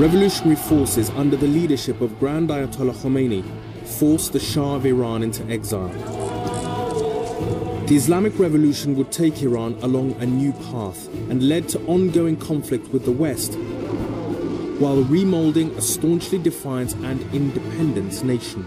Revolutionary forces under the leadership of Grand Ayatollah Khomeini forced the Shah of Iran into exile. The Islamic Revolution would take Iran along a new path and led to ongoing conflict with the West, while remolding a staunchly defiant and independent nation.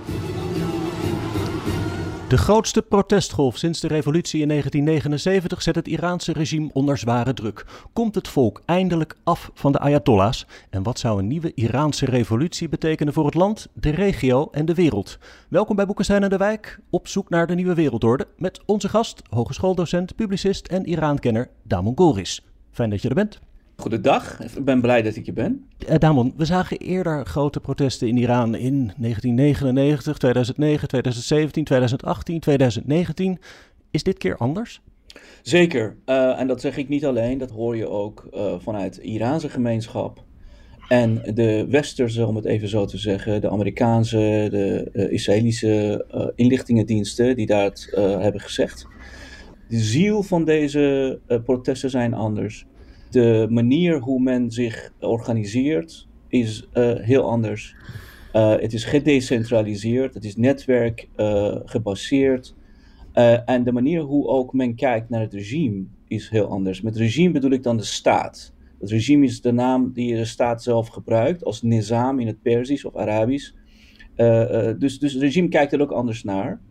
De grootste protestgolf sinds de revolutie in 1979 zet het Iraanse regime onder zware druk. Komt het volk eindelijk af van de Ayatollahs? En wat zou een nieuwe Iraanse revolutie betekenen voor het land, de regio en de wereld? Welkom bij Boekenstein en de Wijk, op zoek naar de nieuwe wereldorde. Met onze gast, hogeschooldocent, publicist en Iraankenner Damon Goris. Fijn dat je er bent. Goedendag, ik ben blij dat ik je ben. Uh, Damon, we zagen eerder grote protesten in Iran in 1999, 2009, 2017, 2018, 2019. Is dit keer anders? Zeker, uh, en dat zeg ik niet alleen, dat hoor je ook uh, vanuit de Iraanse gemeenschap. En de westerse, om het even zo te zeggen, de Amerikaanse, de Israëlische inlichtingendiensten die dat hebben gezegd. De ziel van deze protesten zijn anders de manier hoe men zich organiseert is uh, heel anders. Uh, het is gedecentraliseerd, het is netwerk uh, gebaseerd. en de manier hoe ook men kijkt naar het regime is heel anders. Met regime bedoel ik dan de staat. Het regime is de naam die de staat zelf gebruikt als nizam in het Perzisch of Arabisch. dus, dus het regime kijkt er ook anders naar.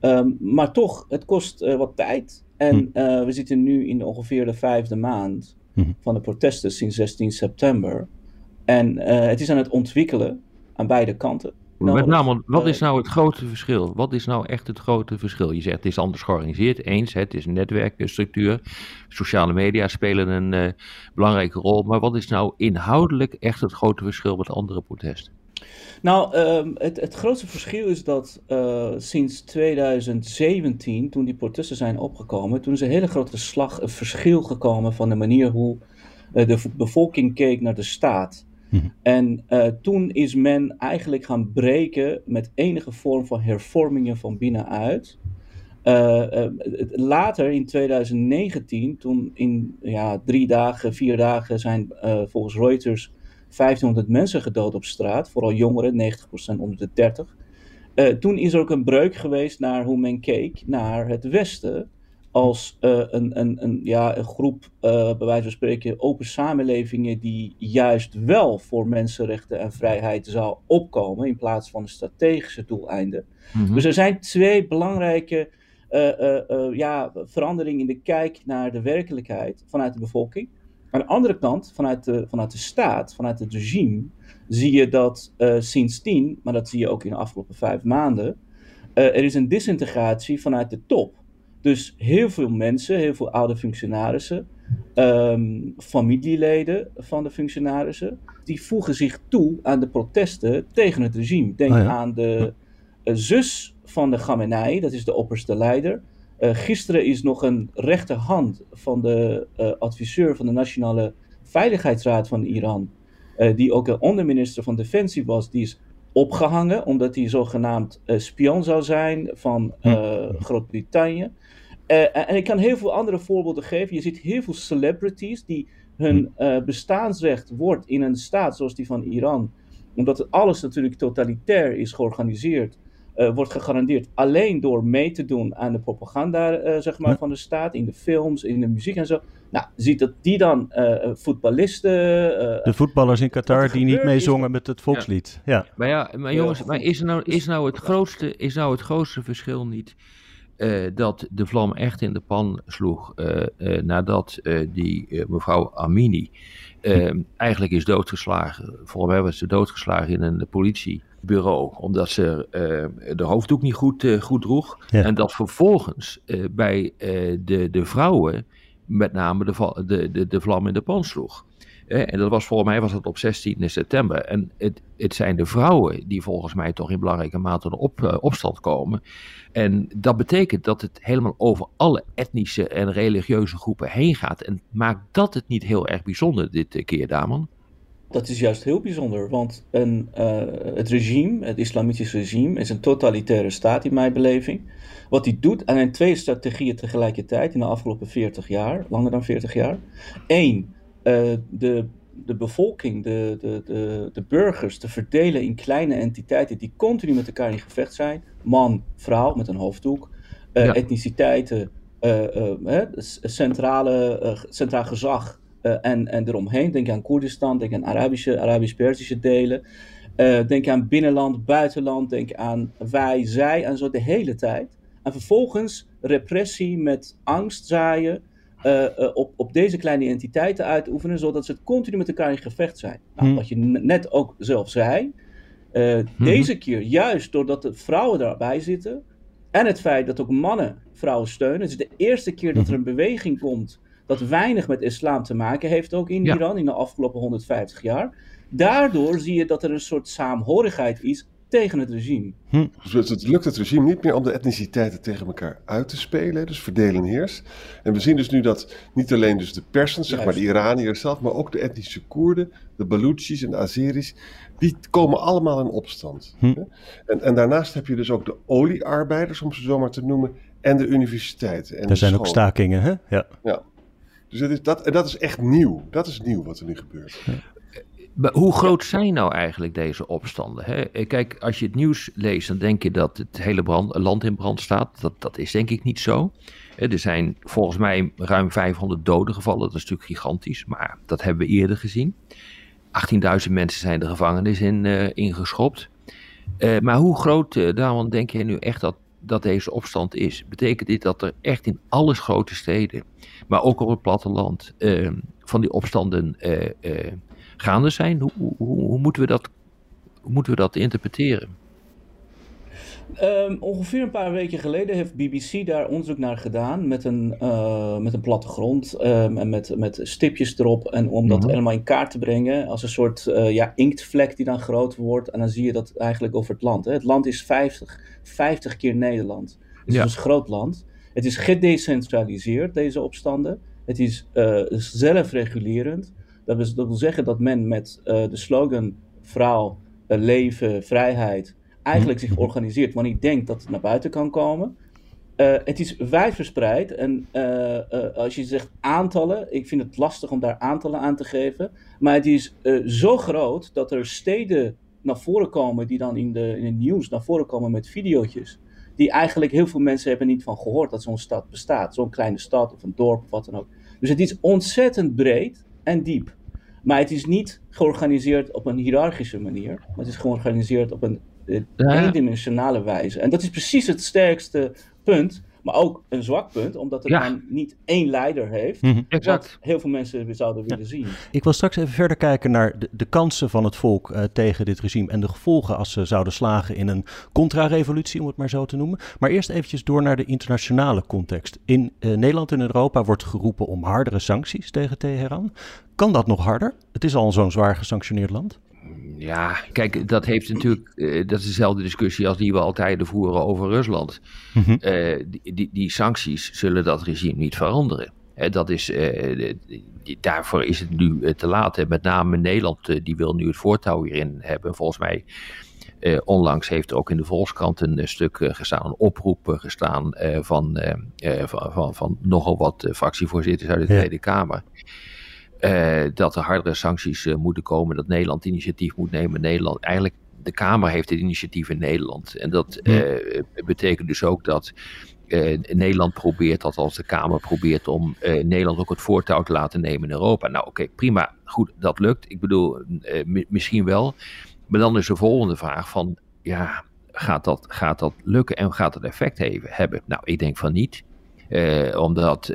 Um, maar toch, het kost wat tijd. En hm. we zitten nu in ongeveer de vijfde maand. Mhm. van de protesten sinds 16 september. En uh, het is aan het ontwikkelen aan beide kanten. Nou, Met name, wat is nou het grote verschil? Wat is nou echt het grote verschil? Je zegt het is anders georganiseerd, eens, het is een netwerkstructuur. Sociale media spelen een uh, belangrijke rol. Maar wat is nou inhoudelijk echt het grote verschil met andere protesten? Nou, um, het, het grootste verschil is dat uh, sinds 2017, toen die protesten zijn opgekomen, toen is een hele grote slag, een verschil gekomen van de manier hoe uh, de bevolking keek naar de staat. Mhm. En uh, toen is men eigenlijk gaan breken met enige vorm van hervormingen van binnenuit. later in 2019, toen in ja, drie dagen, vier dagen zijn volgens Reuters 1500 mensen gedood op straat, vooral jongeren, 90% onder de 30. Uh, toen is er ook een breuk geweest naar hoe men keek naar het Westen als uh, een, een, een, ja, een groep, uh, bij wijze van spreken, open samenlevingen die juist wel voor mensenrechten en vrijheid zou opkomen in plaats van een strategische doeleinden. Mm -hmm. Dus er zijn twee belangrijke ja, veranderingen in de kijk naar de werkelijkheid vanuit de bevolking. Aan de andere kant, vanuit de, vanuit de staat, vanuit het regime, zie je dat uh, sindsdien, maar dat zie je ook in de afgelopen vijf maanden, uh, er is een disintegratie vanuit de top. Dus heel veel mensen, heel veel oude functionarissen, um, familieleden van de functionarissen, die voegen zich toe aan de protesten tegen het regime. Denk oh ja. aan de uh, zus van de Khamenei, dat is de opperste leider. Uh, gisteren is nog een rechterhand van de uh, adviseur van de Nationale Veiligheidsraad van Iran, uh, die ook een onderminister van Defensie was, die is opgehangen omdat hij zogenaamd spion zou zijn van Groot-Brittannië. en ik kan heel veel andere voorbeelden geven. Je ziet heel veel celebrities die hun bestaansrecht wordt in een staat zoals die van Iran, omdat het alles natuurlijk totalitair is georganiseerd wordt gegarandeerd alleen door mee te doen aan de propaganda uh, zeg maar, ja. van de staat, in de films, in de muziek en zo. Nou, ziet dat die dan uh, voetballisten. de voetballers in Qatar die niet meezongen met het volkslied. Ja. ja. Maar ja, maar jongens, maar is, nou, is, nou het grootste, is nou het grootste verschil niet dat de vlam echt in de pan sloeg nadat die mevrouw Amini eigenlijk is doodgeslagen? Volgens mij was ze doodgeslagen in een politie bureau, omdat ze uh, de hoofddoek niet goed, uh, goed droeg. Ja. En dat vervolgens uh, bij de, de vrouwen met name de, de, de, de vlam in de pan sloeg. En dat was volgens mij was dat op 16 september. En het, het zijn de vrouwen die volgens mij toch in belangrijke mate de op, opstand komen. En dat betekent dat het helemaal over alle etnische en religieuze groepen heen gaat. En maakt dat het niet heel erg bijzonder dit keer, Daman? Dat is juist heel bijzonder, want een, uh, het regime, het islamitische regime, is een totalitaire staat in mijn beleving. Wat hij doet, en zijn twee strategieën tegelijkertijd in de afgelopen 40 jaar, langer dan 40 jaar. Eén, uh, de, de bevolking, de, de, de, de burgers te verdelen in kleine entiteiten die continu met elkaar in gevecht zijn. Man, vrouw met een hoofddoek, uh, ja. etniciteiten, centrale, centraal gezag uh, en, en eromheen. Denk aan Koerdistan, denk aan Arabische, Arabisch-Persische delen. Uh, denk aan binnenland, buitenland, denk aan wij, zij en zo de hele tijd. En vervolgens repressie met angst zaaien uh, op, op deze kleine entiteiten uitoefenen, zodat ze het continu met elkaar in gevecht zijn. Nou, Hmm. Wat je net ook zelf zei, deze keer juist doordat de vrouwen daarbij zitten en het feit dat ook mannen vrouwen steunen. Het is de eerste keer dat er een beweging komt dat weinig met islam te maken heeft, ook in Ja. Iran in de afgelopen 150 jaar. Daardoor zie je dat er een soort saamhorigheid is tegen het regime. Dus het lukt het regime niet meer om de etniciteiten tegen elkaar uit te spelen, dus verdelen en heers. En we zien dus nu dat niet alleen dus de Persens, zeg maar de. Iraniërs zelf, maar ook de etnische Koerden, de Baluchis en de Azeris, die komen allemaal in opstand. Hm. En, en daarnaast heb je dus ook de oliearbeiders, om ze zo maar te noemen, en de universiteiten. En Er de zijn ook stakingen, hè? Ja. Ja. Dus dat is, dat, is echt nieuw. Dat is nieuw wat er nu gebeurt. Hoe groot zijn nou eigenlijk deze opstanden? Hè? Eh, Kijk, als je het nieuws leest, dan denk je dat het hele land in brand staat. Dat, dat is denk ik niet zo. Eh, Er zijn volgens mij ruim 500 doden gevallen. Dat is natuurlijk gigantisch, maar dat hebben we eerder gezien. 18.000 mensen zijn de gevangenis in, eh, ingeschopt. Maar hoe groot, daarom denk je nu echt dat, dat deze opstand is? Betekent dit dat er echt in alle grote steden, maar ook op het platteland, eh, van die opstanden eh, eh, gaande zijn? Hoe, hoe, hoe, moeten we dat, hoe moeten we dat interpreteren? Ehm, ongeveer een paar weken geleden heeft BBC daar onderzoek naar gedaan met een, eh, met een plattegrond ehm, en met, met stipjes erop. En om dat helemaal in kaart te brengen als een soort eh, ja, inktvlek die dan groot wordt. En dan zie je dat eigenlijk over het land. Hè. Het land is 50, 50 keer Nederland. Dus Ja. het is een groot land. Het is gedecentraliseerd, deze opstanden. Het is eh, zelfregulerend. Dat wil, dat wil zeggen dat men met de slogan vrouw, leven, vrijheid eigenlijk zich organiseert wanneer hij denkt dat het naar buiten kan komen. Eh, het is wijdverspreid en eh, eh, als je zegt aantallen, ik vind het lastig om daar aantallen aan te geven, maar het is zo groot dat er steden naar voren komen die dan in, de, in het nieuws naar voren komen met video's die eigenlijk heel veel mensen hebben niet van gehoord dat zo'n stad bestaat, zo'n kleine stad of een dorp of wat dan ook. Dus het is ontzettend breed en diep. Maar het is niet georganiseerd op een hiërarchische manier, maar het is georganiseerd op een. Eendimensionale wijze. En dat is precies het sterkste punt, maar ook een zwak punt, omdat het Ja. dan niet één leider heeft, wat heel veel mensen zouden willen zien. Ik wil straks even verder kijken naar de, de kansen van het volk eh, tegen dit regime en de gevolgen als ze zouden slagen in een contra-revolutie, om het maar zo te noemen. Maar eerst eventjes door naar de internationale context. In eh, Nederland en Europa wordt geroepen om hardere sancties tegen Teheran. Kan dat nog harder? Het is al zo'n zwaar gesanctioneerd land. Ja, kijk, dat heeft natuurlijk, eh, dat is dezelfde discussie als die we altijd voeren over Rusland. Mhm. Eh, die, die, die sancties zullen dat regime niet veranderen. Hè, dat is, die- daarvoor is het nu te laat. Met name Nederland, die wil nu het voortouw hierin hebben. Volgens mij, eh, onlangs heeft er ook in de Volkskrant een stuk gestaan, een oproep gestaan van, van, van, van nogal wat fractievoorzitters uit de Ja. Tweede Kamer. Eh, dat er hardere sancties eh, moeten komen, dat Nederland initiatief moet nemen. Nederland, eigenlijk, de Kamer heeft het initiatief in Nederland. En dat eh, betekent dus ook dat Nederland probeert, dat als de Kamer probeert om Nederland ook het voortouw te laten nemen in Europa. Nou oké, prima, goed, dat lukt. Ik bedoel, mi- misschien wel. Maar dan is de volgende vraag van, ja, gaat dat, gaat dat lukken en gaat dat effect hebben? Nou, ik denk van niet. Omdat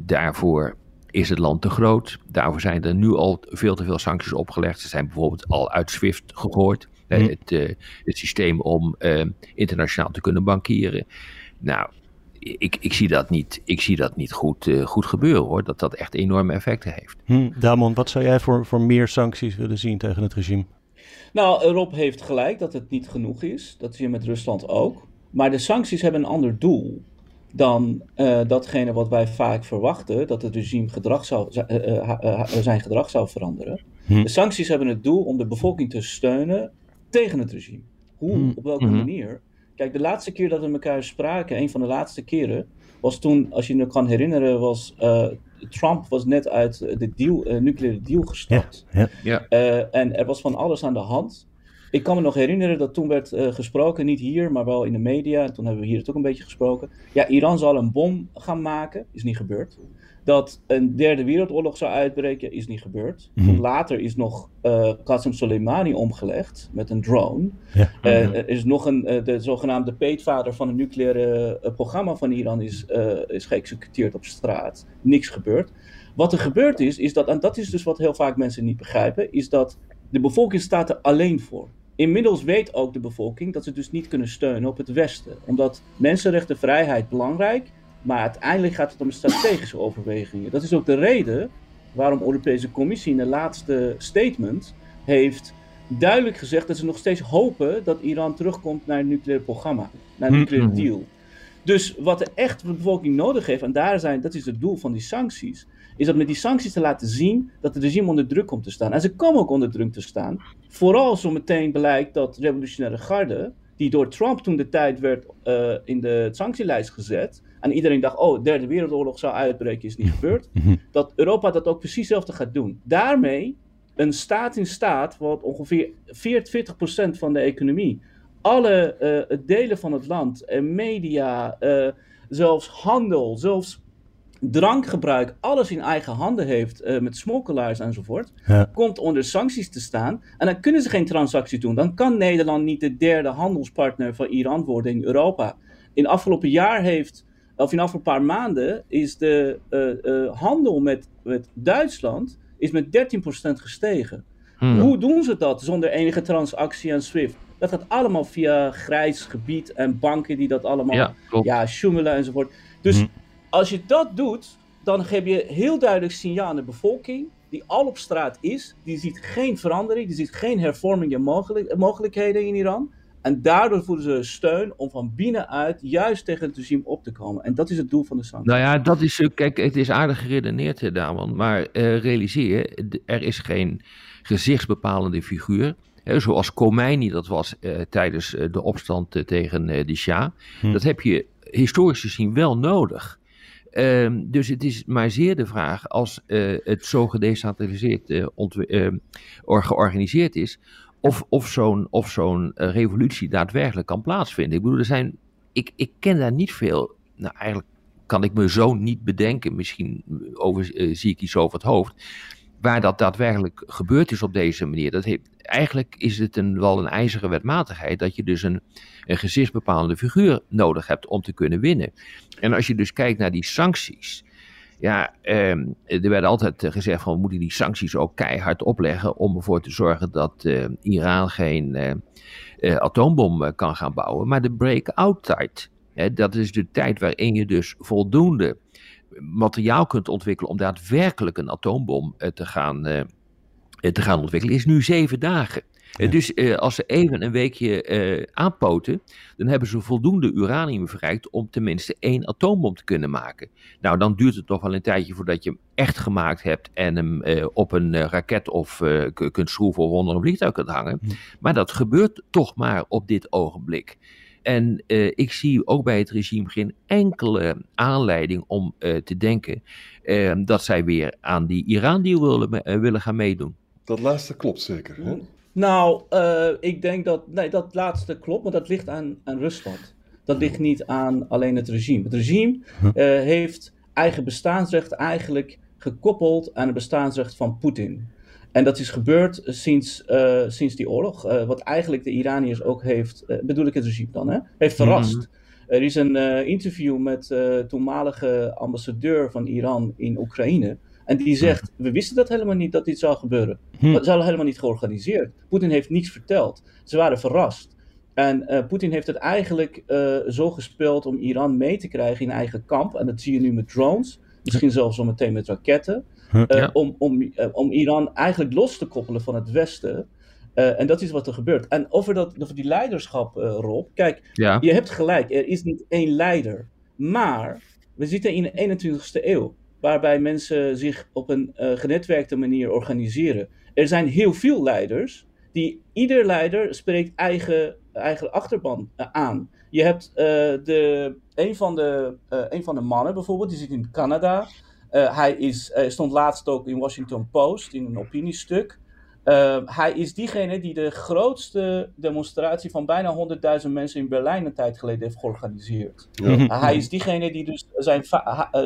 daarvoor is het land te groot. Daarvoor zijn er nu al veel te veel sancties opgelegd. Ze zijn bijvoorbeeld al uit SWIFT gegooid. Eh, Hm. het, eh, het systeem om eh, internationaal te kunnen bankieren. Nou, ik, ik, zie dat niet, ik zie dat niet goed, uh, goed gebeuren hoor. Dat dat echt enorme effecten heeft. Hm, Damon, wat zou jij voor, voor meer sancties willen zien tegen het regime? Nou, Rob heeft gelijk dat het niet genoeg is. Dat zie je met Rusland ook. Maar de sancties hebben een ander doel dan uh, datgene wat wij vaak verwachten, dat het regime gedrag zou, uh, zijn gedrag zou veranderen. Hm. De sancties hebben het doel om de bevolking te steunen tegen het regime. Hoe, hm. op welke hm. manier? Kijk, de laatste keer dat we elkaar spraken, een van de laatste keren, was toen, als je je kan herinneren, was Trump was net uit de deal, nucleaire deal gestapt. Ja, ja. en er was van alles aan de hand. Ik kan me nog herinneren dat toen werd uh, gesproken, niet hier, maar wel in de media. En toen hebben we hier het ook een beetje gesproken. Ja, Iran zal een bom gaan maken, is niet gebeurd. Dat een derde wereldoorlog zou uitbreken, is niet gebeurd. Mm Later is nog uh, Qasem Soleimani omgelegd met een drone. Ja. Uh, er is nog een, de zogenaamde peetvader van het nucleaire programma van Iran is, is geëxecuteerd op straat. Niks gebeurd. Wat er gebeurd is, is dat, en dat is dus wat heel vaak mensen niet begrijpen, is dat de bevolking staat er alleen voor. Inmiddels weet ook de bevolking dat ze dus niet kunnen steunen op het Westen. Omdat mensenrechten, vrijheid belangrijk, maar uiteindelijk gaat het om strategische overwegingen. Dat is ook de reden waarom de Europese Commissie in de laatste statement heeft duidelijk gezegd dat ze nog steeds hopen dat Iran terugkomt naar het nucleaire programma, naar een nucleaire mm-hmm. deal. Dus wat de echt de bevolking nodig heeft, en daar zijn, dat is het doel van die sancties, is dat met die sancties te laten zien dat het regime onder druk komt te staan. En ze komen ook onder druk te staan. Vooral zo meteen blijkt dat revolutionaire garde, die door Trump toen de tijd werd uh, in de sanctielijst gezet, en iedereen dacht, oh, de derde wereldoorlog zou uitbreken, is niet gebeurd, mhm. dat Europa dat ook precies hetzelfde gaat doen. Daarmee een staat in staat, wat ongeveer 44% van de economie, alle uh, delen van het land, en media, uh, zelfs handel, zelfs drankgebruik alles in eigen handen heeft uh, met smokkelaars enzovoort, komt onder sancties te staan. En dan kunnen ze geen transactie doen. Dan kan Nederland niet de derde handelspartner van Iran worden in Europa. In afgelopen jaar heeft, of in afgelopen paar maanden, is de uh, uh, handel met, met Duitsland is met 13% gestegen. Hmm. Hoe doen ze dat zonder enige transactie aan SWIFT? Dat gaat allemaal via grijs gebied en banken die dat allemaal ja, ja sjoemelen enzovoort. Dus hmm. Als je dat doet, dan geef je heel duidelijk signaal aan de bevolking, die al op straat is, die ziet geen verandering, die ziet geen hervormingen mogelijk, mogelijkheden in Iran. En daardoor voelen ze steun om van binnenuit juist tegen het regime op te komen. En dat is het doel van de sancties. Nou ja, dat is, kijk, het is aardig geredeneerd, Damon. Maar uh, realiseer, er is geen gezichtsbepalende figuur. Hè, zoals Khomeini dat was uh, tijdens uh, de opstand tegen de Shah. Hm. Dat heb je historisch gezien wel nodig. Ehm, dus het is maar zeer de vraag als uh, het zo gedecentraliseerd uh, georganiseerd is, of, of zo'n zo'n revolutie daadwerkelijk kan plaatsvinden. Ik bedoel, er zijn, ik, ik ken daar niet veel, nou eigenlijk kan ik me zo niet bedenken, misschien over, zie ik iets over het hoofd, waar dat daadwerkelijk gebeurd is op deze manier. Dat heeft, eigenlijk is het een, wel een ijzeren wetmatigheid dat je dus een, een gezichtsbepalende figuur nodig hebt om te kunnen winnen. En als je dus kijkt naar die sancties. Ja, eh, er werd altijd gezegd van we moeten die sancties ook keihard opleggen om ervoor te zorgen dat eh, Iran geen eh, eh atoombom eh, kan gaan bouwen. Maar de break-out tijd, dat is de tijd waarin je dus voldoende materiaal kunt ontwikkelen om daadwerkelijk een atoombom eh, te gaan, uh, te gaan ontwikkelen, is nu zeven dagen. Dus uh, als ze even een weekje uh, aanpoten, dan hebben ze voldoende uranium verrijkt om tenminste één atoombom te kunnen maken. Nou, dan duurt het toch wel een tijdje voordat je hem echt gemaakt hebt en hem uh, op een raket of kunt schroeven of onder een vliegtuig kunt hangen. Maar dat gebeurt toch maar op dit ogenblik. En uh, ik zie ook bij het regime geen enkele aanleiding om uh, te denken uh, dat zij weer aan die Iran-deal willen, willen gaan meedoen. Dat laatste klopt zeker. Hè? Nou, ik denk dat. Nee, dat laatste klopt, maar dat ligt aan, aan Rusland. Dat ligt niet aan alleen het regime. Het regime heeft eigen bestaansrecht eigenlijk gekoppeld aan het bestaansrecht van Poetin. En dat is gebeurd sinds, uh, sinds die oorlog. Uh, wat eigenlijk de Iraniërs ook heeft, uh, bedoel ik het regime dan, hè, heeft mhm. verrast. Mm -hmm. Er is een interview met de toenmalige ambassadeur van Iran in Oekraïne. En die zegt, we wisten dat helemaal niet dat dit zou gebeuren. Mm. Het is helemaal niet georganiseerd. Poetin heeft niets verteld. Ze waren verrast. En Poetin heeft het eigenlijk zo gespeeld om Iran mee te krijgen in eigen kamp. En dat zie je nu met drones, misschien zelfs zometeen met raketten. Om, om, om Iran eigenlijk los te koppelen van het Westen. en dat is wat er gebeurt. En over, dat, over die leiderschap, Rob. Kijk, je hebt gelijk, er is niet één leider. Maar we zitten in de 21ste eeuw waarbij mensen zich op een uh, genetwerkte manier organiseren. Er zijn heel veel leiders, die ieder leider spreekt eigen, eigen achterban uh, aan. Je hebt uh, de, een, van de, een van de mannen bijvoorbeeld, die zit in Canada. Hij is, stond laatst ook in Washington Post in een opiniestuk. Uh, hij is diegene die de grootste demonstratie van bijna 100.000 mensen in Berlijn een tijd geleden heeft georganiseerd. Ja. Uh, hij is diegene die dus zijn,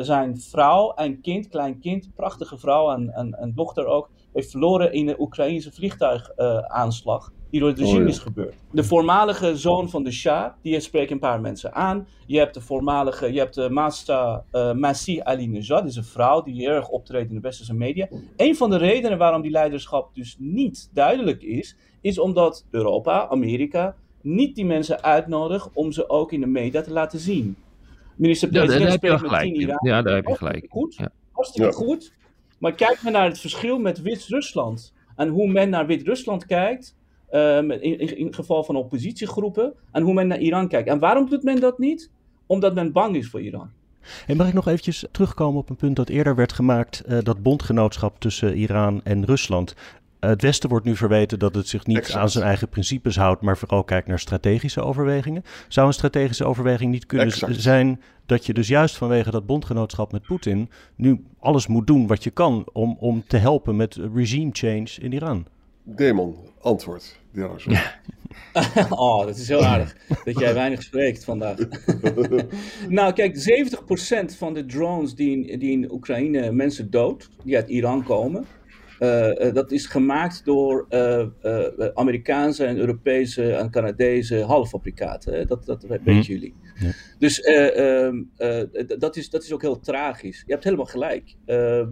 zijn vrouw en kind, klein kind, prachtige vrouw en, en, en dochter ook, heeft verloren in een Oekraïnse vliegtuigaanslag. Die door het regime oh, is gebeurd. De voormalige zoon van de Shah, die spreekt een paar mensen aan. Je hebt de voormalige, je hebt de Masta uh, Masih Ali-Nejad, is een vrouw die erg optreedt in de westerse media. Een van de redenen waarom die leiderschap dus niet duidelijk is, is omdat Europa, Amerika, niet die mensen uitnodigt om ze ook in de media te laten zien. Minister-president ja, spreekt met tien Iran. Ja, daar heb je gelijk. Goed, ja. hartstikke goed. Maar kijk maar naar het verschil met Wit-Rusland. En hoe men naar Wit-Rusland kijkt Um, in, in, het geval van oppositiegroepen, en hoe men naar Iran kijkt. En waarom doet men dat niet? Omdat men bang is voor Iran. En mag ik nog eventjes terugkomen op een punt dat eerder werd gemaakt, uh, dat bondgenootschap tussen Iran en Rusland. Uh, het Westen wordt nu verweten dat het zich niet exact. aan zijn eigen principes houdt, maar vooral kijkt naar strategische overwegingen. Zou een strategische overweging niet kunnen exact. zijn dat je dus juist vanwege dat bondgenootschap met Poetin nu alles moet doen wat je kan om, om te helpen met regime change in Iran? Demon, antwoord. oh, dat is heel aardig dat jij weinig spreekt vandaag. nou, kijk, 70% van de drones die in, die in Oekraïne mensen dood, die uit Iran komen, uh, uh, dat is gemaakt door uh, Amerikaanse en Europese en Canadese halffabrikaten. Dat, dat weten hm. jullie. Ja. Dus ehm, dat, is, dat is ook heel tragisch. Je hebt helemaal gelijk.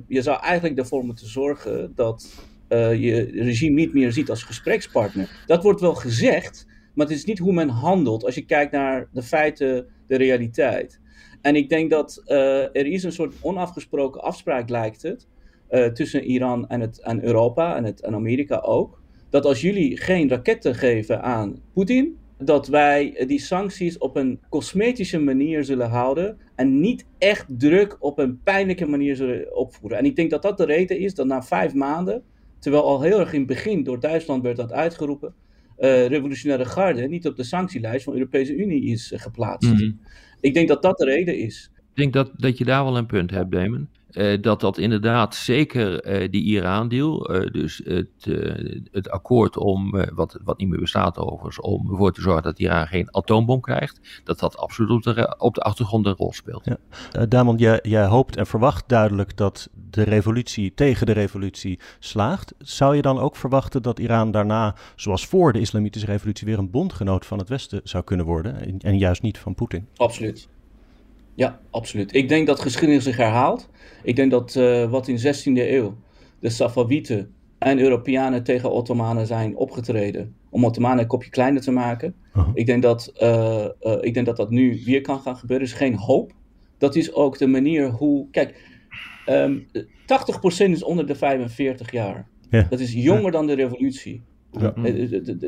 je zou eigenlijk ervoor moeten zorgen dat uh, je regime niet meer ziet als gesprekspartner. Dat wordt wel gezegd, maar het is niet hoe men handelt als je kijkt naar de feiten, de realiteit. En ik denk dat uh, er is een soort onafgesproken afspraak, lijkt het, uh, tussen Iran en, het, en Europa en, het, en Amerika ook. Dat als jullie geen raketten geven aan Poetin, dat wij die sancties op een cosmetische manier zullen houden en niet echt druk op een pijnlijke manier zullen opvoeren. En ik denk dat dat de reden is dat na vijf maanden Terwijl al heel erg in het begin door Duitsland werd dat uitgeroepen. Uh, revolutionaire garde niet op de sanctielijst van de Europese Unie is uh, geplaatst. Mm -hmm. Ik denk dat dat de reden is. Ik denk dat, dat je daar wel een punt hebt, Damon. Uh, dat dat inderdaad zeker uh, die Iran-deal, uh, dus het, het akkoord om, wat, wat niet meer bestaat overigens, om ervoor te zorgen dat Iran geen atoombom krijgt, dat dat absoluut op de, op de achtergrond een rol speelt. Ja. Damon, jij, jij hoopt en verwacht duidelijk dat de revolutie tegen de revolutie slaagt. Zou je dan ook verwachten dat Iran daarna, zoals voor de islamitische revolutie, weer een bondgenoot van het Westen zou kunnen worden en, en juist niet van Poetin? Absoluut. Ja, absoluut. Ik denk dat geschiedenis zich herhaalt. Ik denk dat uh, wat in de 16e eeuw de Safavieten en Europeanen tegen Ottomanen zijn opgetreden om Ottomanen een kopje kleiner te maken. Oh. Ik, denk dat, uh, uh, ik denk dat dat nu weer kan gaan gebeuren. Er is geen hoop. Dat is ook de manier hoe. Kijk, um, ehm, 80% is onder de 45 jaar. Ja. Dat is jonger ja. dan de revolutie. Ja.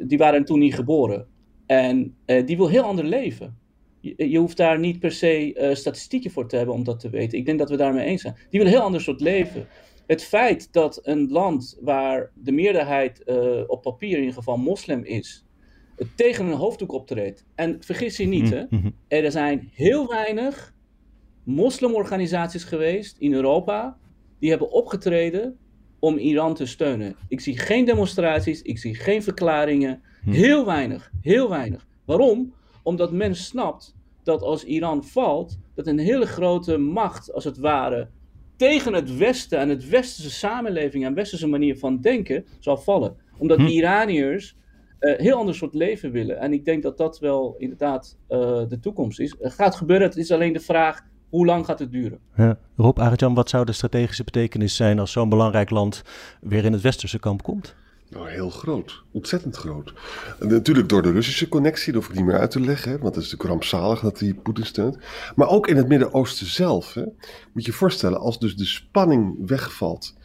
Die waren toen niet geboren. En die wil heel ander leven je, je, hoeft daar niet per se uh, statistieken voor te hebben om dat te weten. Ik denk dat we daarmee eens zijn. Die willen een heel ander soort leven. Het feit dat een land waar de meerderheid uh, op papier in ieder geval moslim is, tegen een hoofddoek optreedt. En vergis je niet, hè, mhm. er zijn heel weinig moslimorganisaties geweest in Europa die hebben opgetreden om Iran te steunen. Ik zie geen demonstraties, ik zie geen verklaringen. Mhm. Heel weinig, heel weinig. Waarom? Omdat men snapt dat als Iran valt, dat een hele grote macht, als het ware, tegen het Westen en het westerse samenleving en westerse manier van denken zal vallen. Omdat hm. Iraniërs uh, heel ander soort leven willen. En ik denk dat dat wel inderdaad uh, de toekomst is. Het gaat gebeuren, het is alleen de vraag hoe lang gaat het duren? Ja. Rob Arjan, wat zou de strategische betekenis zijn als zo'n belangrijk land weer in het westerse kamp komt? Nou, heel groot. Ontzettend groot. Natuurlijk door de Russische connectie, dat hoef ik niet meer uit te leggen. Want het is natuurlijk rampzalig dat hij Poetin steunt. Maar ook in het Midden-Oosten zelf. Hè, moet je je voorstellen, als dus de spanning wegvalt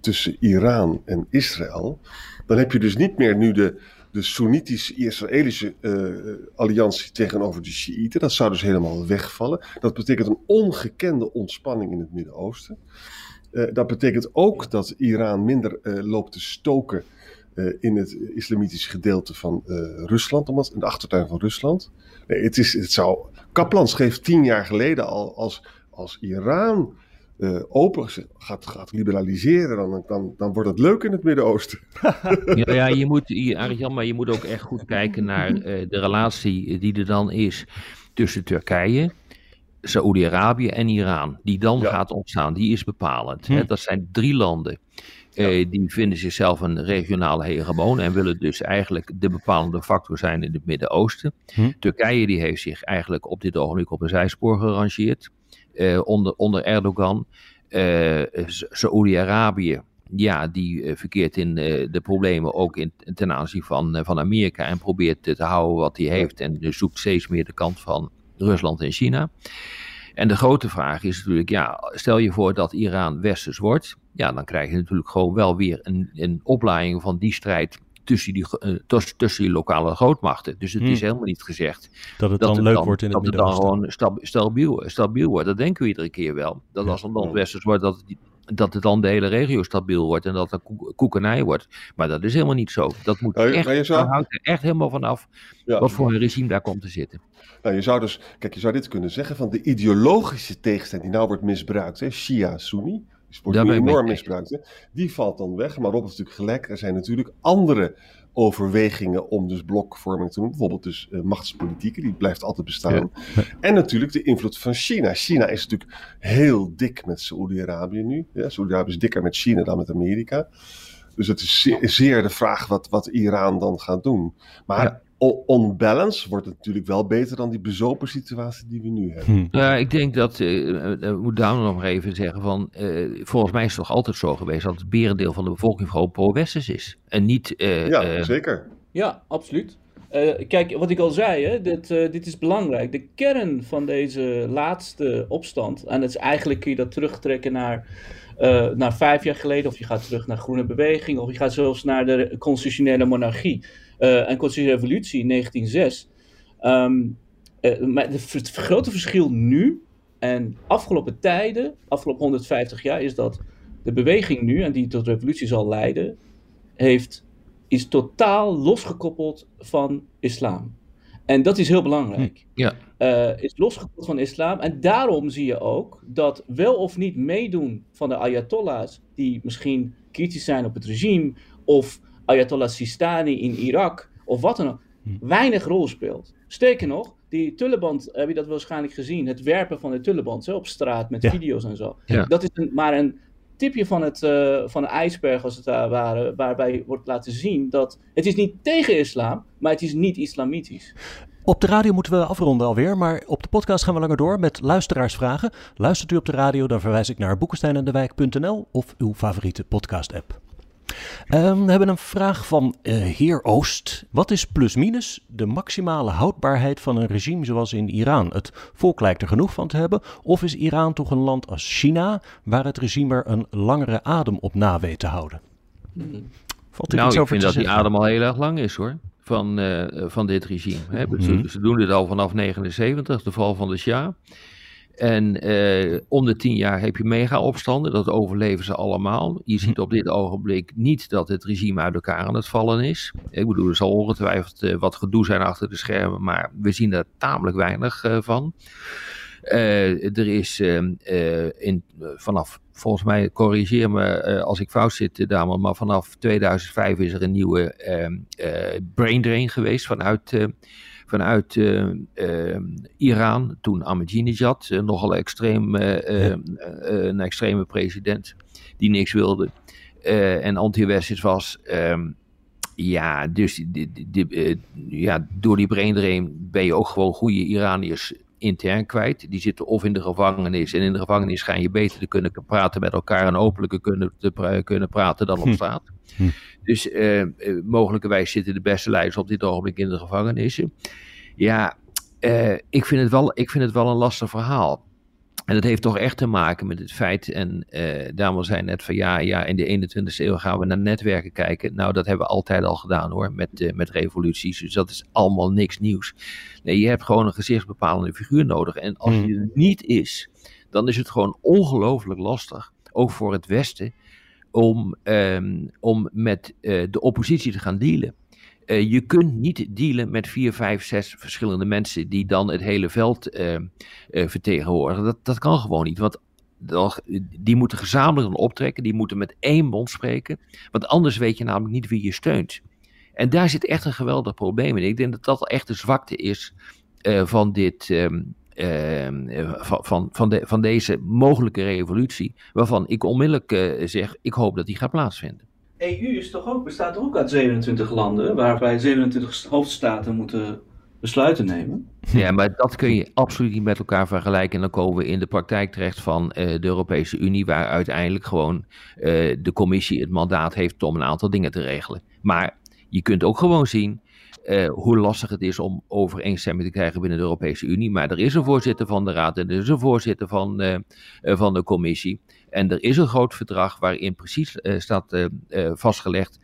tussen Iran en Israël. Dan heb je dus niet meer nu de, de Soenitisch-Israëlische uh, alliantie tegenover de Shiiten. Dat zou dus helemaal wegvallen. Dat betekent een ongekende ontspanning in het Midden-Oosten. Uh, dat betekent ook dat Iran minder uh, loopt te stoken in het islamitische gedeelte van Rusland, in de achtertuin van Rusland. Nee, het, is, het zou. Kaplan schreef tien jaar geleden al als, als Iran uh, open gaat, gaat liberaliseren, dan, dan, dan wordt het leuk in het Midden-Oosten. ja, ja, je moet, Arjan, maar je moet ook echt goed kijken naar uh, de relatie die er dan is tussen Turkije, Saoedi-Arabië en Iran. Die dan ja. gaat ontstaan, die is bepalend. Hm. Hè? Dat zijn drie landen. Uh, die vinden zichzelf een regionale hegemoon en willen dus eigenlijk de bepalende factor zijn in het Midden-Oosten. Hm. Turkije die heeft zich eigenlijk op dit ogenblik op een zijspoor gerangeerd. Uh, onder, onder Erdogan. Uh, Saoedi-Arabië, ja, die verkeert in de problemen ook in, ten aanzien van, van Amerika en probeert te houden wat hij heeft en dus zoekt steeds meer de kant van Rusland en China. En de grote vraag is natuurlijk, ja, stel je voor dat Iran westers wordt, ja, dan krijg je natuurlijk gewoon wel weer een, een oplaaiing van die strijd tussen die, uh, tussen die lokale grootmachten. Dus het hmm. is helemaal niet gezegd dat het dan leuk wordt in het Dat het dan gewoon stab, stabiel, stabiel wordt. Dat denken we iedere keer wel. Dat als een land westers wordt, dat het, dat het dan de hele regio stabiel wordt en dat het koekenij wordt. Maar dat is helemaal niet zo. Dat moet nou, echt, je zou... hangt er echt helemaal vanaf ja. wat voor een regime daar komt te zitten. Nou, je zou dus, kijk, je zou dit kunnen zeggen van de ideologische tegenstelling die nou wordt misbruikt, hè, Shia-Sunni, die wordt enorm misbruikt, hè, die valt dan weg. Maar Rob is natuurlijk gelijk, er zijn natuurlijk andere overwegingen om dus blokvorming te doen. Bijvoorbeeld dus uh, machtspolitieken, die blijft altijd bestaan. Ja. En natuurlijk de invloed van China. China is natuurlijk heel dik met Saoedi-Arabië nu. Ja, Saoedi-Arabië is dikker met China dan met Amerika. Dus het is zeer, de vraag wat, wat Iran dan gaat doen. Maar ja on balance wordt het natuurlijk wel beter dan die bezopen situatie die we nu hebben. Hm. Ja, ik denk dat, uh, uh, moet daar nog even zeggen, van, uh, volgens mij is het toch altijd zo geweest dat het berendeel van de bevolking gewoon pro-westers is. En niet... ja, zeker. Ja, absoluut. kijk, wat ik al zei, hè, dit, dit is belangrijk. De kern van deze laatste opstand, en het is eigenlijk kun je dat terugtrekken naar, naar vijf jaar geleden, of je gaat terug naar Groene Beweging, of je gaat zelfs naar de constitutionele monarchie en Constitutionele Revolutie in 1906. Um, uh, maar het grote verschil nu en afgelopen tijden, afgelopen 150 jaar, is dat de beweging nu, en die tot revolutie zal leiden, heeft, is totaal losgekoppeld van islam. En dat is heel belangrijk. Hm, ja. Uh, is losgekoppeld van islam. En daarom zie je ook dat wel of niet meedoen van de ayatollahs, die misschien kritisch zijn op het regime, of Ayatollah Sistani in Irak of wat dan ook, hm. weinig rol speelt. Sterker nog, die tullenband, heb je dat waarschijnlijk gezien, het werpen van de tullenband op straat met video's en zo. Ja. Dat is een, maar een tipje van, het, uh, van een ijsberg als het daar ware, waarbij wordt laten zien dat het is niet tegen islam, maar het is niet islamitisch. Op de radio moeten we afronden alweer, maar op de podcast gaan we langer door met luisteraarsvragen. Luistert u op de radio, dan verwijs ik naar boekensteinendewijk.nl of uw favoriete podcast-app. Um, we hebben een vraag van uh, Heer Oost. Wat is plus-minus de maximale houdbaarheid van een regime zoals in Iran? Het volk lijkt er genoeg van te hebben. Of is Iran toch een land als China, waar het regime er een langere adem op na weet te houden? Valt nou, ik vind dat die adem al heel erg lang is hoor. Van, uh, van dit regime. Hè. Mm -hmm. ze, ze, doen dit al vanaf 79, de val van de Shah. En eh, om de tien jaar heb je mega-opstanden, dat overleven ze allemaal. Je ziet op dit ogenblik niet dat het regime uit elkaar aan het vallen is. Ik bedoel, er zal ongetwijfeld uh, wat gedoe zijn achter de schermen, maar we zien er tamelijk weinig uh, van. er is in, vanaf, volgens mij, corrigeer me als ik fout zit, dame, maar vanaf 2005 is er een nieuwe brain drain geweest vanuit vanuit uh, uh, Iran, toen Ahmadinejad, uh, nogal extreem, een extreme president die niks wilde en anti-westers was. Um, ja, dus die, die, die, ja, door die brain drain ben je ook gewoon goede Iraniërs intern kwijt. Die zitten of in de gevangenis. En in de gevangenis schijn je beter te kunnen praten met elkaar en openlijker kunnen, te, kunnen praten dan op hm. straat. Hm. Dus uh, mogelijkerwijs zitten de beste leiders op dit ogenblik in de gevangenissen. Ja, uh, ik, vind het wel, ik vind het wel een lastig verhaal. En dat heeft toch echt te maken met het feit, en uh, Daniel zei net van ja, ja, in de 21ste eeuw gaan we naar netwerken kijken. Nou, dat hebben we altijd al gedaan hoor, met, uh, met revoluties. Dus dat is allemaal niks nieuws. Nee, je hebt gewoon een gezichtsbepalende figuur nodig. En als hmm. die er niet is, dan is het gewoon ongelooflijk lastig, ook voor het Westen, om, um, om met uh, de oppositie te gaan dealen. Uh, je kunt niet dealen met vier, vijf, zes verschillende mensen die dan het hele veld uh, uh, vertegenwoordigen. Dat, dat kan gewoon niet. Want die moeten gezamenlijk dan optrekken, die moeten met één mond spreken. Want anders weet je namelijk niet wie je steunt. En daar zit echt een geweldig probleem in. Ik denk dat dat echt de zwakte is van dit. Um, van, van, van, van deze mogelijke revolutie, waarvan ik onmiddellijk zeg, ik hoop dat die gaat plaatsvinden. EU is toch ook, bestaat toch ook uit 27 landen, waarbij 27 hoofdstaten moeten besluiten nemen. Ja, maar dat kun je absoluut niet met elkaar vergelijken. En dan komen we in de praktijk terecht van uh, de Europese Unie, waar uiteindelijk gewoon uh, de commissie het mandaat heeft om een aantal dingen te regelen. Maar je kunt ook gewoon zien uh, hoe lastig het is om overeenstemming te krijgen binnen de Europese Unie. Maar er is een voorzitter van de Raad en er is een voorzitter van, van de Commissie. En er is een groot verdrag waarin precies uh, staat vastgelegd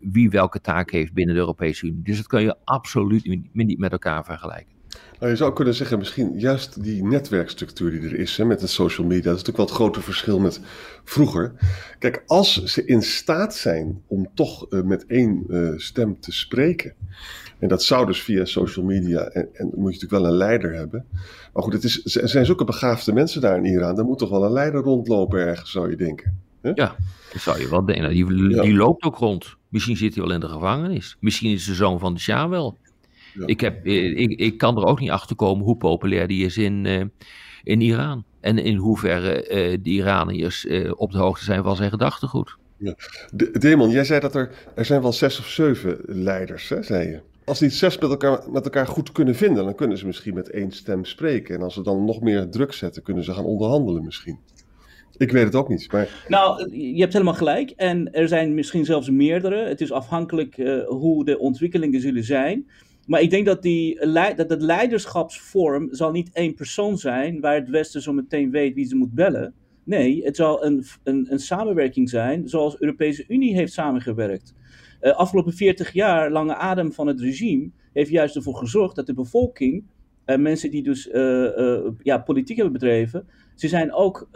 wie welke taak heeft binnen de Europese Unie. Dus dat kan je absoluut niet met elkaar vergelijken. Nou, je zou kunnen zeggen, misschien juist die netwerkstructuur die er is hè, met de social media, dat is natuurlijk wel het grote verschil met vroeger. Kijk, als ze in staat zijn om toch uh, met één uh, stem te spreken, en dat zou dus via social media, en, en moet je natuurlijk wel een leider hebben. Maar goed, het is, er zijn zulke begaafde mensen daar in Iran, er moet toch wel een leider rondlopen ergens, zou je denken. Hè? Ja, dat zou je wel denken. Die, die ja. loopt ook rond. Misschien zit hij wel in de gevangenis. Misschien is de zoon van de Shah wel. Ik, heb, eh, ik, ik kan er ook niet achter komen hoe populair die is in, uh, in Iran. En in hoeverre uh, de Iraniërs uh, op de hoogte zijn van zijn gedachtegoed. Ja. De, Demon, jij zei dat er, er zijn wel zes of zeven leiders, hè, zei je. Als die zes met elkaar, met elkaar goed kunnen vinden, dan kunnen ze misschien met één stem spreken. En als ze dan nog meer druk zetten, kunnen ze gaan onderhandelen misschien. Ik weet het ook niet. Maar... Nou, je hebt helemaal gelijk. En er zijn misschien zelfs meerdere. Het is afhankelijk uh, hoe de ontwikkelingen zullen zijn. Maar ik denk dat, die, dat het leiderschapsvorm zal niet één persoon zijn waar het Westen zo meteen weet wie ze moet bellen. Nee, het zal een, een, een samenwerking zijn zoals de Europese Unie heeft samengewerkt. Uh, afgelopen 40 jaar lange adem van het regime heeft juist ervoor gezorgd dat de bevolking, uh, mensen die dus uh, ja, politiek hebben bedreven, ze, zijn ook,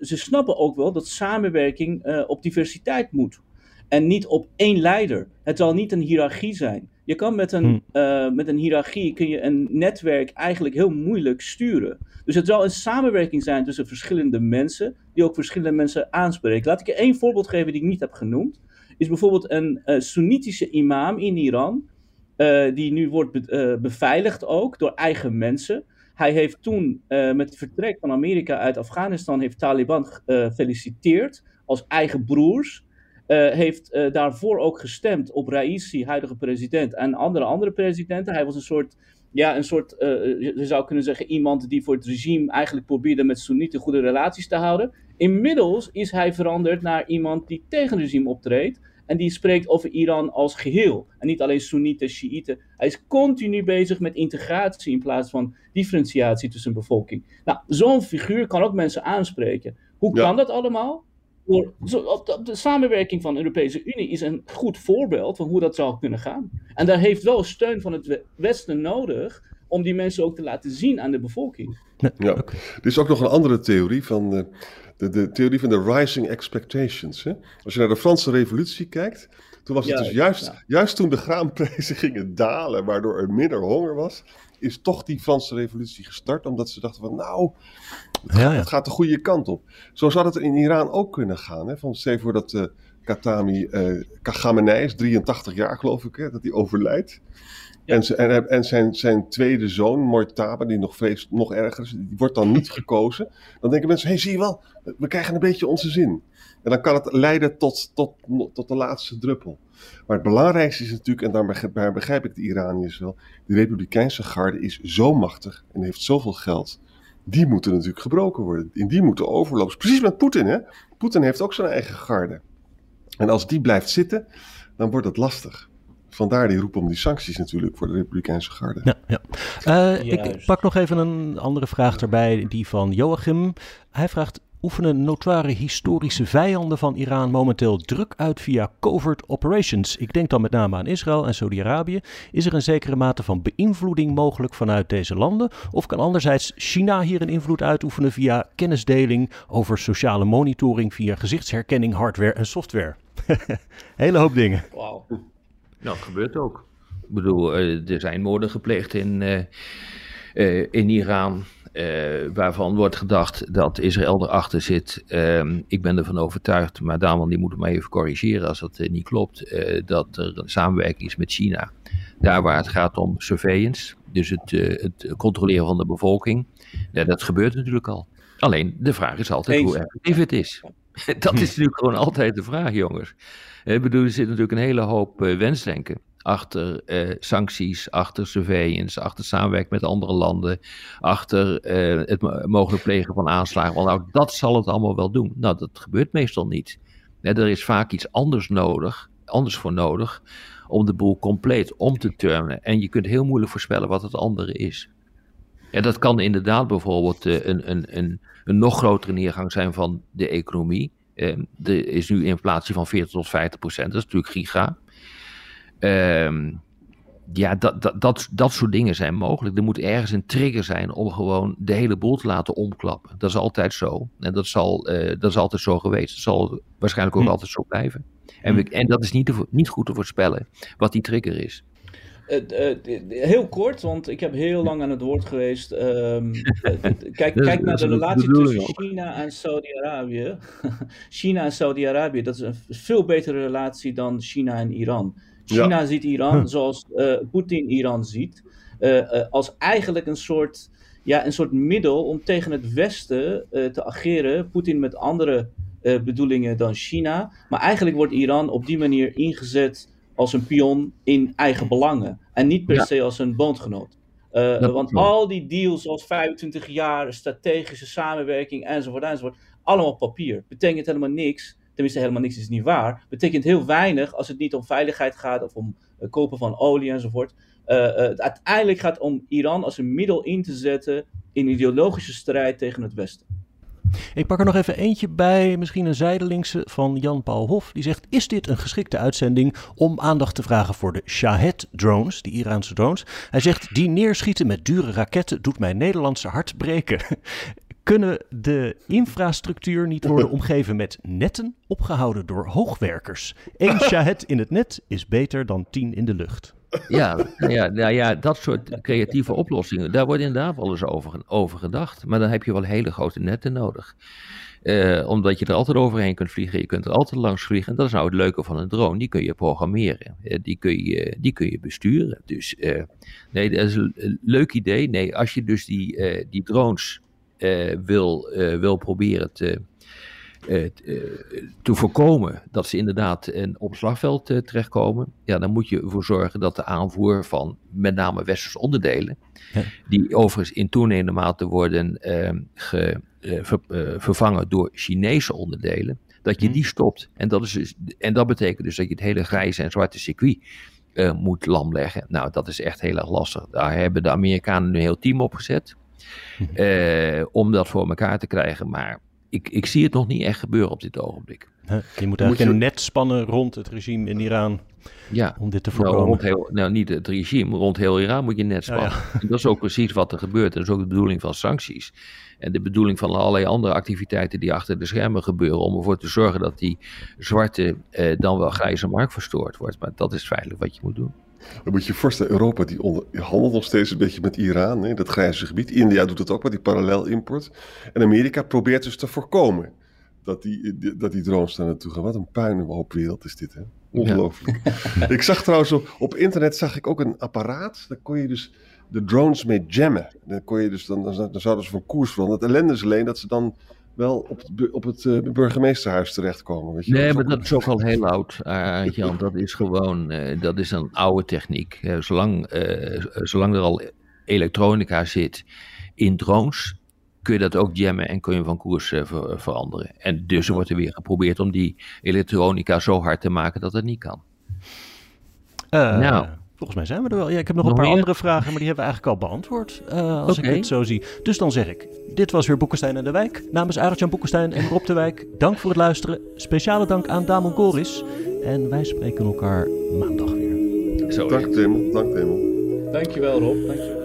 ze snappen ook wel dat samenwerking op diversiteit moet. En niet op één leider. Het zal niet een hiërarchie zijn. Je kan met een, hmm. uh, met een hiërarchie kun je een netwerk eigenlijk heel moeilijk sturen. Dus het zal een samenwerking zijn tussen verschillende mensen, die ook verschillende mensen aanspreken. Laat ik je één voorbeeld geven die ik niet heb genoemd. Is bijvoorbeeld een uh, Soenitische imam in Iran, uh, die nu wordt be beveiligd ook door eigen mensen. Hij heeft toen met het vertrek van Amerika uit Afghanistan, heeft Taliban gefeliciteerd als eigen broers. Uh, heeft uh, daarvoor ook gestemd op Raisi, huidige president, en andere andere presidenten. Hij was een soort, ja, een soort, uh, je zou kunnen zeggen, iemand die voor het regime eigenlijk probeerde met Soenieten goede relaties te houden. Inmiddels is hij veranderd naar iemand die tegen het regime optreedt. En die spreekt over Iran als geheel. En niet alleen Soenieten, Shiiten. Hij is continu bezig met integratie in plaats van differentiatie tussen bevolking. Nou, zo'n figuur kan ook mensen aanspreken. Hoe ja. kan dat allemaal? De samenwerking van de Europese Unie is een goed voorbeeld van hoe dat zou kunnen gaan. En daar heeft wel steun van het Westen nodig om die mensen ook te laten zien aan de bevolking. Ja, er is ook nog een andere theorie van de, de, de theorie van de rising expectations. Hè? Als je naar de Franse Revolutie kijkt, toen was het ja, dus juist, ja. juist toen de graanprijzen gingen dalen, waardoor er minder honger was, is toch die Franse revolutie gestart. Omdat ze dachten van nou, het, ja, ja. het gaat de goede kant op. Zo zou het in Iran ook kunnen gaan. Hè? Van, stel voor dat uh, Khatami, uh, Khamenei is 83 jaar geloof ik, hè, dat hij overlijdt. En, en, en zijn, zijn tweede zoon, Mortaba, die nog, vrees, nog erger is, die wordt dan niet gekozen. Dan denken mensen, hé, hey, zie je wel, we krijgen een beetje onze zin. En dan kan het leiden tot, tot, tot de laatste druppel. Maar het belangrijkste is natuurlijk, en daar begrijp ik de Iraniërs wel, de Republikeinse garde is zo machtig en heeft zoveel geld. Die moeten natuurlijk gebroken worden. In die moeten overlopen. Precies met Poetin, hè? Poetin heeft ook zijn eigen garde. En als die blijft zitten, dan wordt het lastig. Vandaar die roep om die sancties natuurlijk voor de Republikeinse garde. Ja, ja. Uh, ik pak nog even een andere vraag erbij, die van Joachim. Hij vraagt, oefenen notoire historische vijanden van Iran momenteel druk uit via covert operations. Ik denk dan met name aan Israël en Saudi-Arabië. Is er een zekere mate van beïnvloeding mogelijk vanuit deze landen? Of kan anderzijds China hier een invloed uitoefenen via kennisdeling over sociale monitoring via gezichtsherkenning, hardware en software? Hele hoop dingen. Wauw. Nou, dat gebeurt ook. Ik bedoel, eh, er zijn moorden gepleegd in, uh, uh, in Iran. Uh, waarvan wordt gedacht dat Israël erachter zit. Uh, ik ben ervan overtuigd, maar Daman die moet het maar even corrigeren als dat uh, niet klopt. dat er een samenwerking is met China. Daar waar het gaat om surveillance, dus het, het controleren van de bevolking. Ja, dat gebeurt natuurlijk al. Alleen de vraag is altijd hoe effectief het is. dat is natuurlijk gewoon altijd de vraag, jongens. Ik bedoel, er zit natuurlijk een hele hoop wensdenken achter eh, sancties, achter surveillance, achter samenwerking met andere landen, achter eh, het mogelijk plegen van aanslagen. Want nou, dat zal het allemaal wel doen. Nou, dat gebeurt meestal niet. er is vaak iets anders nodig, anders voor nodig, om de boel compleet om te turnen. En je kunt heel moeilijk voorspellen wat het andere is. Ja, dat kan inderdaad bijvoorbeeld uh, een, een, een, een nog grotere neergang zijn van de economie. Uh, er is nu inflatie van 40 tot 50 procent, dat is natuurlijk giga. Ehm, ja, dat, dat, dat, dat soort dingen zijn mogelijk. Er moet ergens een trigger zijn om gewoon de hele boel te laten omklappen. Dat is altijd zo. En dat, zal, uh, dat is altijd zo geweest. Dat zal waarschijnlijk ook hm. altijd zo blijven. En, hm. we, en dat is niet, te, niet goed te voorspellen wat die trigger is. Uh, uh, heel kort, want ik heb heel lang aan het woord geweest. Um, kijk, kijk naar de relatie tussen China en Saudi-Arabië. China en Saudi-Arabië, dat is een veel betere relatie dan China en Iran. China ziet Iran zoals uh, Poetin Iran ziet. Uh, uh, als eigenlijk een soort, ja, een soort middel om tegen het Westen te ageren. Poetin met andere bedoelingen dan China. Maar eigenlijk wordt Iran op die manier ingezet als een pion in eigen belangen. En niet per se als een bondgenoot. want al die deals zoals 25 jaar, strategische samenwerking enzovoort enzovoort. Allemaal papier. Betekent helemaal niks tenminste helemaal niks is niet waar, betekent heel weinig als het niet om veiligheid gaat of om uh, kopen van olie enzovoort. Uh, het uiteindelijk gaat om Iran als een middel in te zetten in ideologische strijd tegen het Westen. Ik pak er nog even eentje bij, misschien een zijdelingse van Jan-Paul Hof. Die zegt: Is dit een geschikte uitzending om aandacht te vragen voor de Shahed-drones, die Iraanse drones? Hij zegt: Die neerschieten met dure raketten doet mijn Nederlandse hart breken kunnen de infrastructuur niet worden omgeven met netten opgehouden door hoogwerkers. Eén shahed in het net is beter dan tien in de lucht. Ja, ja, nou ja, dat soort creatieve oplossingen, daar wordt inderdaad wel eens over, over gedacht. Maar dan heb je wel hele grote netten nodig. Uh, omdat je er altijd overheen kunt vliegen, je kunt er altijd langs vliegen. En dat is nou het leuke van een drone, die kun je programmeren. Uh, die, kun je, die kun je besturen. Dus uh, nee, dat is een leuk idee. Nee, als je dus die, die drones wil, uh, wil proberen te, uh, te voorkomen dat ze inderdaad een, op slagveld terechtkomen, ja, dan moet je ervoor zorgen dat de aanvoer van met name westerse onderdelen, ja. die overigens in toenemende mate worden ge, ver, vervangen door Chinese onderdelen, dat je mhm. die stopt. En dat, is dus, en dat betekent dus dat je het hele grijze en zwarte circuit moet lamleggen. Nou, dat is echt heel erg lastig. Daar hebben de Amerikanen een heel team op gezet. Uh, om dat voor elkaar te krijgen. Maar ik, ik zie het nog niet echt gebeuren op dit ogenblik. Je moet eigenlijk een net spannen rond het regime in Iran ja. om dit te nou, voorkomen. Nou, heel, nou, niet het regime, rond heel Iran moet je net spannen. Ja, dat is ook precies wat er gebeurt. Dat is ook de bedoeling van sancties. En de bedoeling van allerlei andere activiteiten die achter de schermen gebeuren. Om ervoor te zorgen dat die zwarte, eh, dan wel grijze markt verstoord wordt. Maar dat is feitelijk wat je moet doen. Dan moet je je voorstellen, Europa die, onder, handelt nog steeds een beetje met Iran, hè, dat grijze gebied. India doet het ook met die parallelimport. En Amerika probeert dus te voorkomen dat die, dat die drones daar naartoe gaan. Wat een puinhoop wereld is dit, hè? Ongelooflijk. ik zag trouwens op, op internet zag ik ook een apparaat. Daar kon je dus de drones mee jammen. Dan, kon je dus, dan, dan, dan zouden ze van koers veranderen. Het ellende is alleen dat ze dan wel op het, op het uh, burgemeesterhuis terechtkomen. Weet je? Nee, maar dat is ook al heel oud, uh, Jan. Dat is gewoon, uh, dat is een oude techniek. zolang, zolang er al elektronica zit in drones, kun je dat ook jammen en kun je van koers ver, veranderen. En dus wordt er weer geprobeerd om die elektronica zo hard te maken dat het niet kan. nou... Volgens mij zijn we er wel. Ja, ik heb nog, nog een paar meer? andere vragen, maar die hebben we eigenlijk al beantwoord. Uh, als okay. ik het zo zie. Dus dan zeg ik: Dit was weer Boekenstein en de Wijk. Namens Arjan Boekenstein en Rob de Wijk. Dank voor het luisteren. Speciale dank aan Damon Goris. En wij spreken elkaar maandag weer. Zo dank, Tim. Dank, Tim. Dankjewel, Rob. Dankjewel.